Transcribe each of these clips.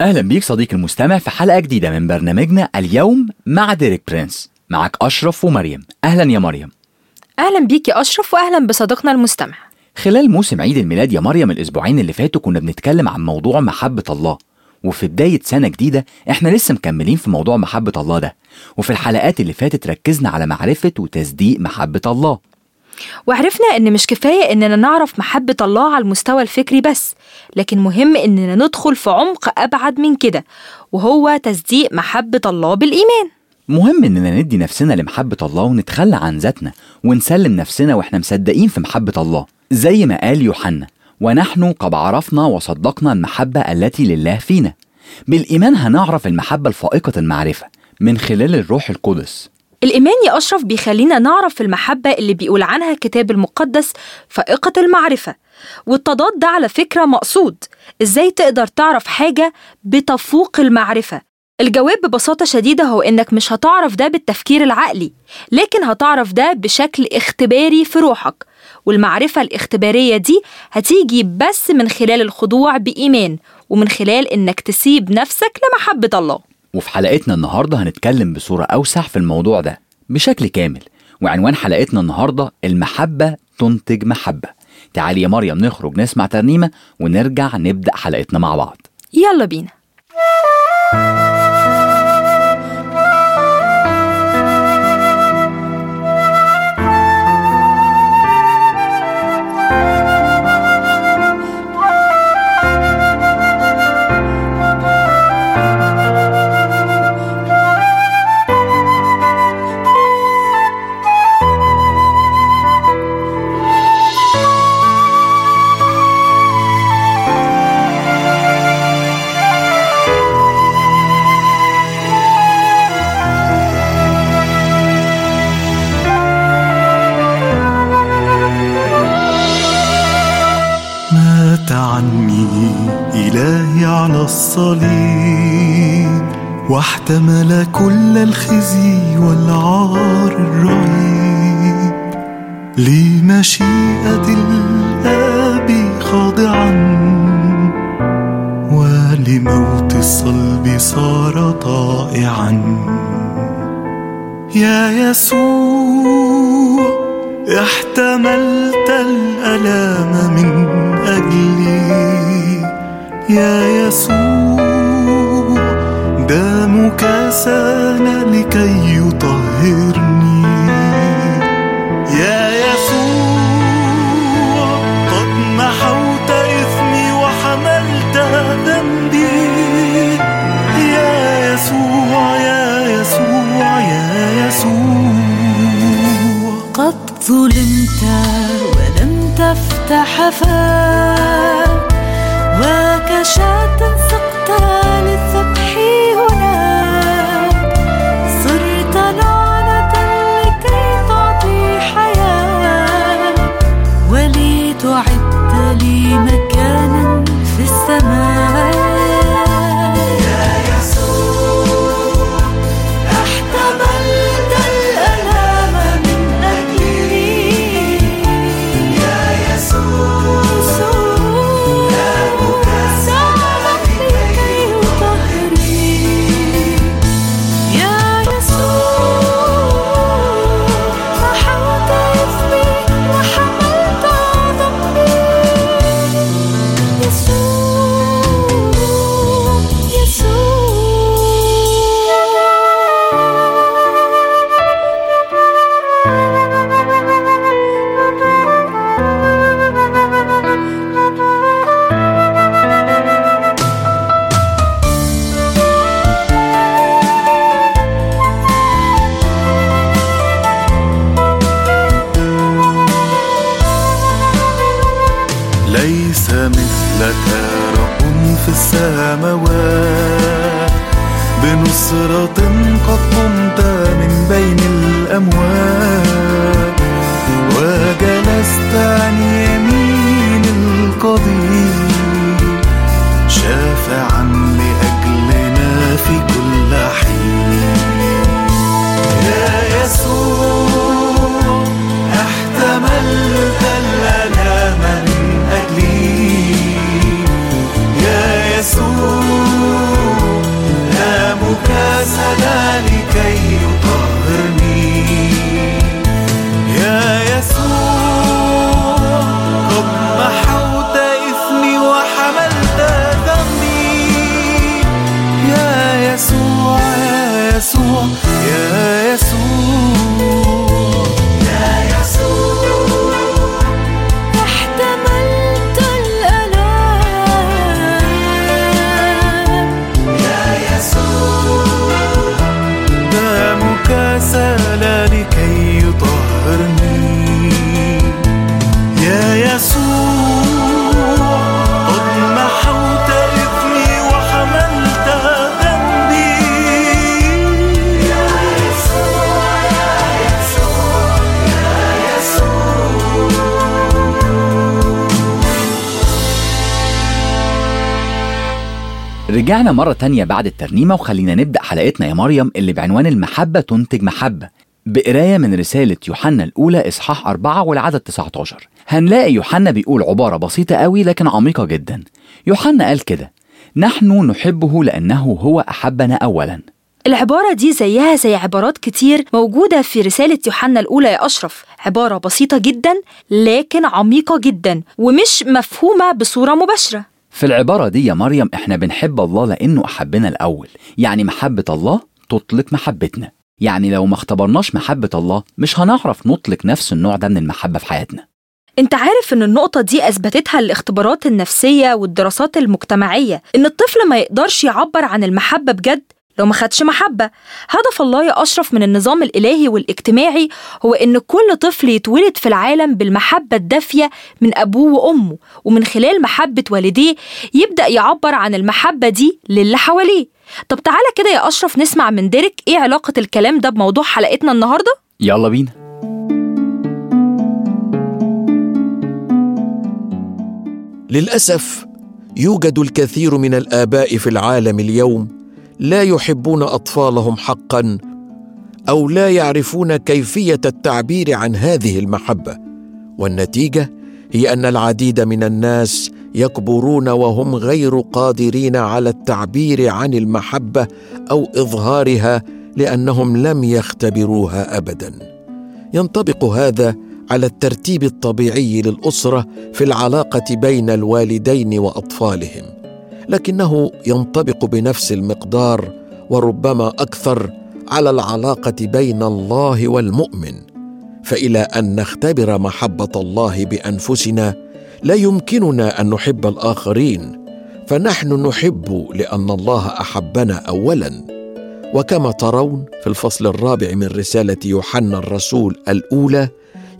أهلا بيك صديقي المستمع في حلقة جديدة من برنامجنا اليوم مع ديريك برينس. معك أشرف ومريم. أهلا يا مريم. أهلا بيك يا أشرف وأهلا بصديقنا المستمع. خلال موسم عيد الميلاد يا مريم الأسبوعين اللي فاتوا كنا بنتكلم عن موضوع محبة الله. وفي بداية سنة جديدة إحنا لسه مكملين في موضوع محبة الله ده. وفي الحلقات اللي فاتت ركزنا على معرفة وتصديق محبة الله. وعرفنا إن مش كفاية إننا نعرف محبة الله على المستوى الفكري بس لكن مهم إننا ندخل في عمق أبعد من كده وهو تصديق محبة الله بالإيمان. مهم إننا ندي نفسنا لمحبة الله ونتخلى عن ذاتنا ونسلم نفسنا وإحنا مصدقين في محبة الله. زي ما قال يوحنا ونحن قد عرفنا وصدقنا المحبة التي لله فينا. بالإيمان هنعرف المحبة الفائقة المعرفة من خلال الروح القدس. الإيمان يا أشرف بيخلينا نعرف المحبة اللي بيقول عنها الكتاب المقدس فائقة المعرفة والتضاد ده على فكرة مقصود. إزاي تقدر تعرف حاجة بتفوق المعرفة؟ الجواب ببساطة شديدة هو إنك مش هتعرف ده بالتفكير العقلي لكن هتعرف ده بشكل اختباري في روحك. والمعرفة الاختبارية دي هتيجي بس من خلال الخضوع بإيمان ومن خلال إنك تسيب نفسك لمحبة الله. وفي حلقتنا النهاردة هنتكلم بصورة أوسع في الموضوع ده بشكل كامل. وعنوان حلقتنا النهاردة المحبة تنتج محبة. تعالي يا مريم نخرج نسمع ترنيمة ونرجع نبدأ حلقتنا مع بعض. يلا بينا. إلهي على الصليب واحتمل كل الخزي والعار الرهيب. لمشيئة الآب خاضعا ولموت الصلب صار طائعا. يا يسوع احتملت الألام من أجلي. يا يسوع دمك سال لكي يطهرني. يا يسوع قد محوت إثمي وحملت ذنبي. يا يسوع يا يسوع يا يسوع. قد ظلمت ولم تفتح فاك. בבקשה يا يسوع يا رجعنا مرة تانية بعد الترنيمة وخلينا نبدأ حلقتنا يا مريم اللي بعنوان المحبة تنتج محبة بقراية من رسالة يوحنا الأولى إصحاح أربعة والعدد 19 هنلاقي يوحنا بيقول عبارة بسيطة قوي لكن عميقة جدا. يوحنا قال كده نحن نحبه لأنه هو أحبنا أولا. العبارة دي زيها زي عبارات كتير موجودة في رسالة يوحنا الأولى يا أشرف. عبارة بسيطة جدا لكن عميقة جدا ومش مفهومة بصورة مباشرة. في العبارة دي يا مريم إحنا بنحب الله لأنه أحبنا الأول. يعني محبة الله تطلق محبتنا. يعني لو ما اختبرناش محبة الله مش هنعرف نطلق نفس النوع ده من المحبة في حياتنا. انت عارف إن النقطة دي أثبتتها الاختبارات النفسية والدراسات المجتمعية إن الطفل ما يقدرش يعبر عن المحبة بجد لو ما خدش محبة. هدف الله يا أشرف من النظام الإلهي والاجتماعي هو إن كل طفل يتولد في العالم بالمحبة الدافية من أبوه وأمه ومن خلال محبة والديه يبدأ يعبر عن المحبة دي للي حواليه. طب تعالى كده يا أشرف نسمع من ديريك إيه علاقة الكلام ده بموضوع حلقتنا النهاردة؟ يلا بينا. للأسف يوجد الكثير من الآباء في العالم اليوم لا يحبون أطفالهم حقا أو لا يعرفون كيفية التعبير عن هذه المحبة. والنتيجة هي أن العديد من الناس يكبرون وهم غير قادرين على التعبير عن المحبة أو إظهارها لأنهم لم يختبروها ابدا. ينطبق هذا على الترتيب الطبيعي للأسرة في العلاقة بين الوالدين وأطفالهم. لكنه ينطبق بنفس المقدار وربما أكثر على العلاقة بين الله والمؤمن فإلى أن نختبر محبة الله بأنفسنا لا يمكننا أن نحب الآخرين فنحن نحب لأن الله أحبنا اولا. وكما ترون في الفصل الرابع من رسالة يوحنا الرسول الأولى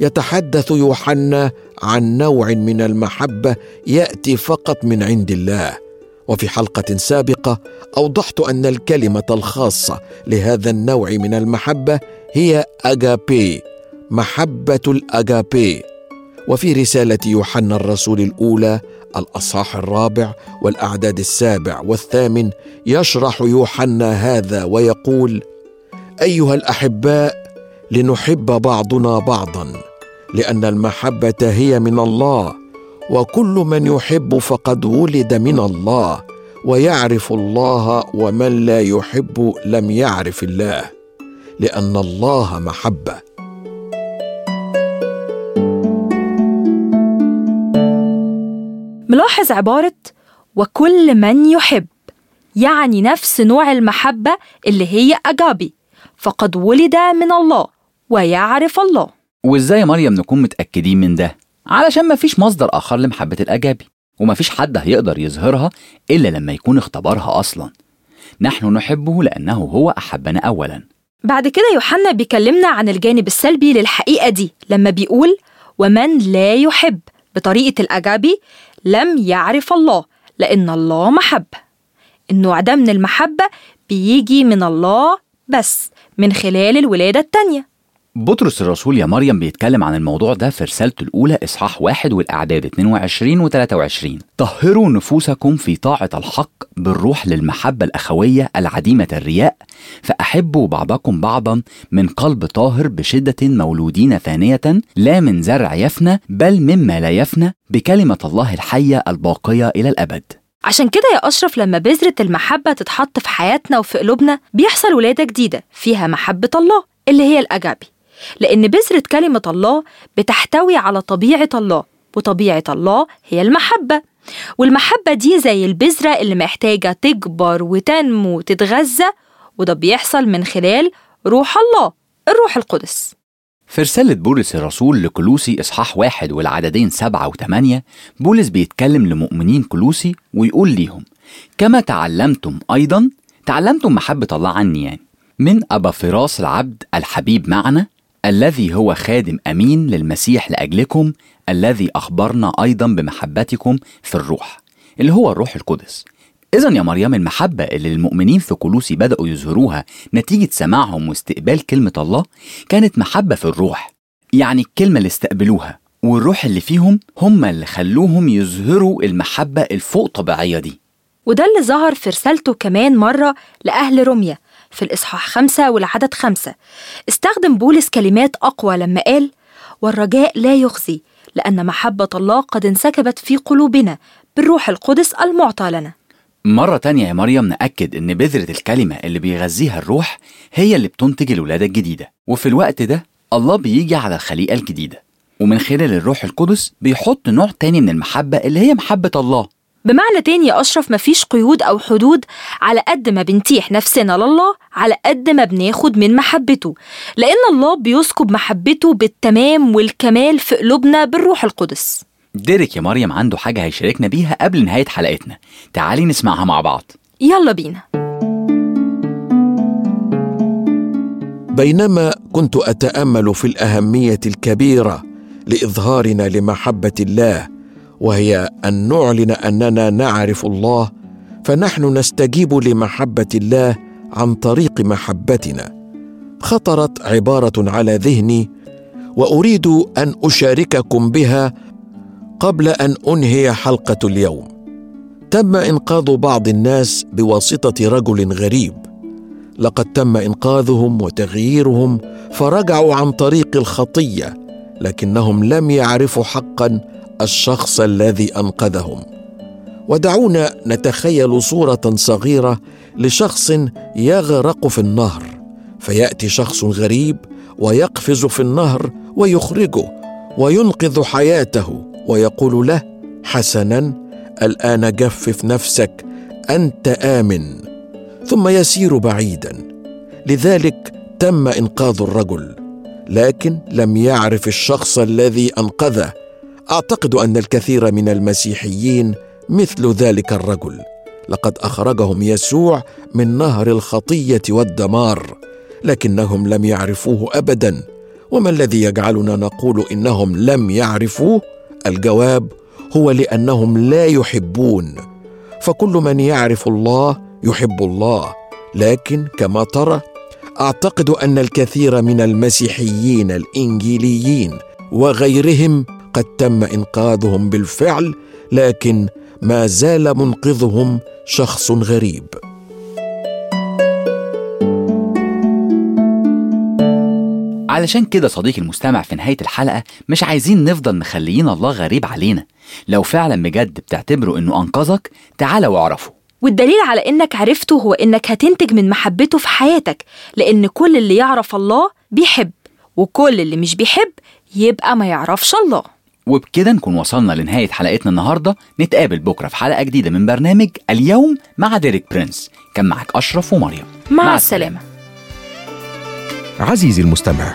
يتحدث يوحنا عن نوع من المحبة يأتي فقط من عند الله. وفي حلقة سابقة أوضحت أن الكلمة الخاصة لهذا النوع من المحبة هي اجابي محبة الاجابي وفي رسالة يوحنا الرسول الأولى الأصحاح الرابع والأعداد السابع والثامن يشرح يوحنا هذا ويقول أيها الأحباء لنحب بعضنا بعضا لأن المحبة هي من الله وكل من يحب فقد ولد من الله ويعرف الله ومن لا يحب لم يعرف الله لأن الله محبة ملاحظ عبارة وكل من يحب يعني نفس نوع المحبة اللي هي أجابي فقد ولد من الله ويعرف الله وإزاي يا مريم نكون متأكدين من ده؟ علشان مفيش مصدر آخر لمحبة الأجابي ومفيش حد هيقدر يظهرها إلا لما يكون اختبرها أصلا. نحن نحبه لأنه هو أحبنا أولا. بعد كده يوحنا بيكلمنا عن الجانب السلبي للحقيقة دي لما بيقول ومن لا يحب بطريقة الأجابي لم يعرف الله لأن الله محبة النوع ده من المحبة بيجي من الله بس من خلال الولادة التانية. بطرس الرسول يا مريم بيتكلم عن الموضوع ده في رسالته الأولى إصحاح واحد والأعداد 22 و 23 طهروا نفوسكم في طاعة الحق بالروح للمحبة الأخوية العديمة الرياء فأحبوا بعضكم بعضا من قلب طاهر بشدة مولودين ثانية لا من زرع يفنى بل مما لا يفنى بكلمة الله الحية الباقية إلى الأبد. عشان كده يا أشرف لما بذرة المحبة تتحط في حياتنا وفي قلوبنا بيحصل ولادة جديدة فيها محبة الله اللي هي الأجابي. لأن بذرة كلمة الله بتحتوي على طبيعة الله وطبيعة الله هي المحبة. والمحبة دي زي البذرة اللي محتاجة تكبر وتنمو وتتغذى وده بيحصل من خلال روح الله الروح القدس. في رسالة بولس الرسول لكلوسي إصحاح واحد والعددين سبعة وثمانية بولس بيتكلم لمؤمنين كلوسي ويقول ليهم كما تعلمتم أيضا تعلمتم محبة الله عني يعني من أبا فراس العبد الحبيب معنا الذي هو خادم أمين للمسيح لأجلكم الذي أخبرنا أيضا بمحبتكم في الروح اللي هو الروح القدس. إذا يا مريم المحبة اللي المؤمنين في كلوسي بدأوا يظهروها نتيجة سماعهم واستقبال كلمة الله كانت محبة في الروح يعني الكلمة اللي استقبلوها والروح اللي فيهم هم اللي خلوهم يظهروا المحبة الفوق طبيعية دي. وده اللي ظهر في رسالته كمان مرة لأهل روميا في الإصحاح خمسة والعدد خمسة. استخدم بولس كلمات أقوى لما قال والرجاء لا يخزي لأن محبة الله قد انسكبت في قلوبنا بالروح القدس المعطى لنا. مرة تانية يا مريم نأكد إن بذرة الكلمة اللي بيغذيها الروح هي اللي بتنتج الولادة الجديدة. وفي الوقت ده الله بيجي على الخليقة الجديدة. ومن خلال الروح القدس بيحط نوع تاني من المحبة اللي هي محبة الله. بمعنى تاني يا أشرف مفيش قيود أو حدود على قد ما بنتيح نفسنا لله على قد ما بناخد من محبته. لأن الله بيسكب محبته بالتمام والكمال في قلوبنا بالروح القدس. ديريك يا مريم عنده حاجة هيشاركنا بيها قبل نهاية حلقتنا. تعالي نسمعها مع بعض. يلا بينا. بينما كنت أتأمل في الأهمية الكبيرة لإظهارنا لمحبة الله وهي أن نعلن أننا نعرف الله فنحن نستجيب لمحبة الله عن طريق محبتنا. خطرت عبارة على ذهني وأريد أن أشارككم بها قبل أن أنهي حلقة اليوم. تم إنقاذ بعض الناس بواسطة رجل غريب. لقد تم إنقاذهم وتغييرهم فرجعوا عن طريق الخطية لكنهم لم يعرفوا حقا الشخص الذي أنقذهم. ودعونا نتخيل صورة صغيرة لشخص يغرق في النهر. فيأتي شخص غريب ويقفز في النهر ويخرجه وينقذ حياته ويقول له حسنا الآن جفف نفسك أنت آمن. ثم يسير بعيدا. لذلك تم إنقاذ الرجل لكن لم يعرف الشخص الذي أنقذه. أعتقد أن الكثير من المسيحيين مثل ذلك الرجل. لقد أخرجهم يسوع من نهر الخطية والدمار لكنهم لم يعرفوه ابدا. وما الذي يجعلنا نقول إنهم لم يعرفوه؟ الجواب هو لأنهم لا يحبون. فكل من يعرف الله يحب الله. لكن كما ترى أعتقد أن الكثير من المسيحيين الإنجيليين وغيرهم قد تم إنقاذهم بالفعل لكن ما زال منقذهم شخص غريب. علشان كده صديقي المستمع في نهاية الحلقة مش عايزين نفضل مخليين الله غريب علينا. لو فعلا بجد بتعتبره إنه أنقذك تعالى واعرفه. والدليل على إنك عرفته هو إنك هتنتج من محبته في حياتك لأن كل اللي يعرف الله بيحب وكل اللي مش بيحب يبقى ما يعرفش الله. وبكده نكون وصلنا لنهاية حلقتنا النهاردة. نتقابل بكرة في حلقة جديدة من برنامج اليوم مع ديريك برنس. كان معك أشرف ومريم. مع, السلامة. عزيزي المستمع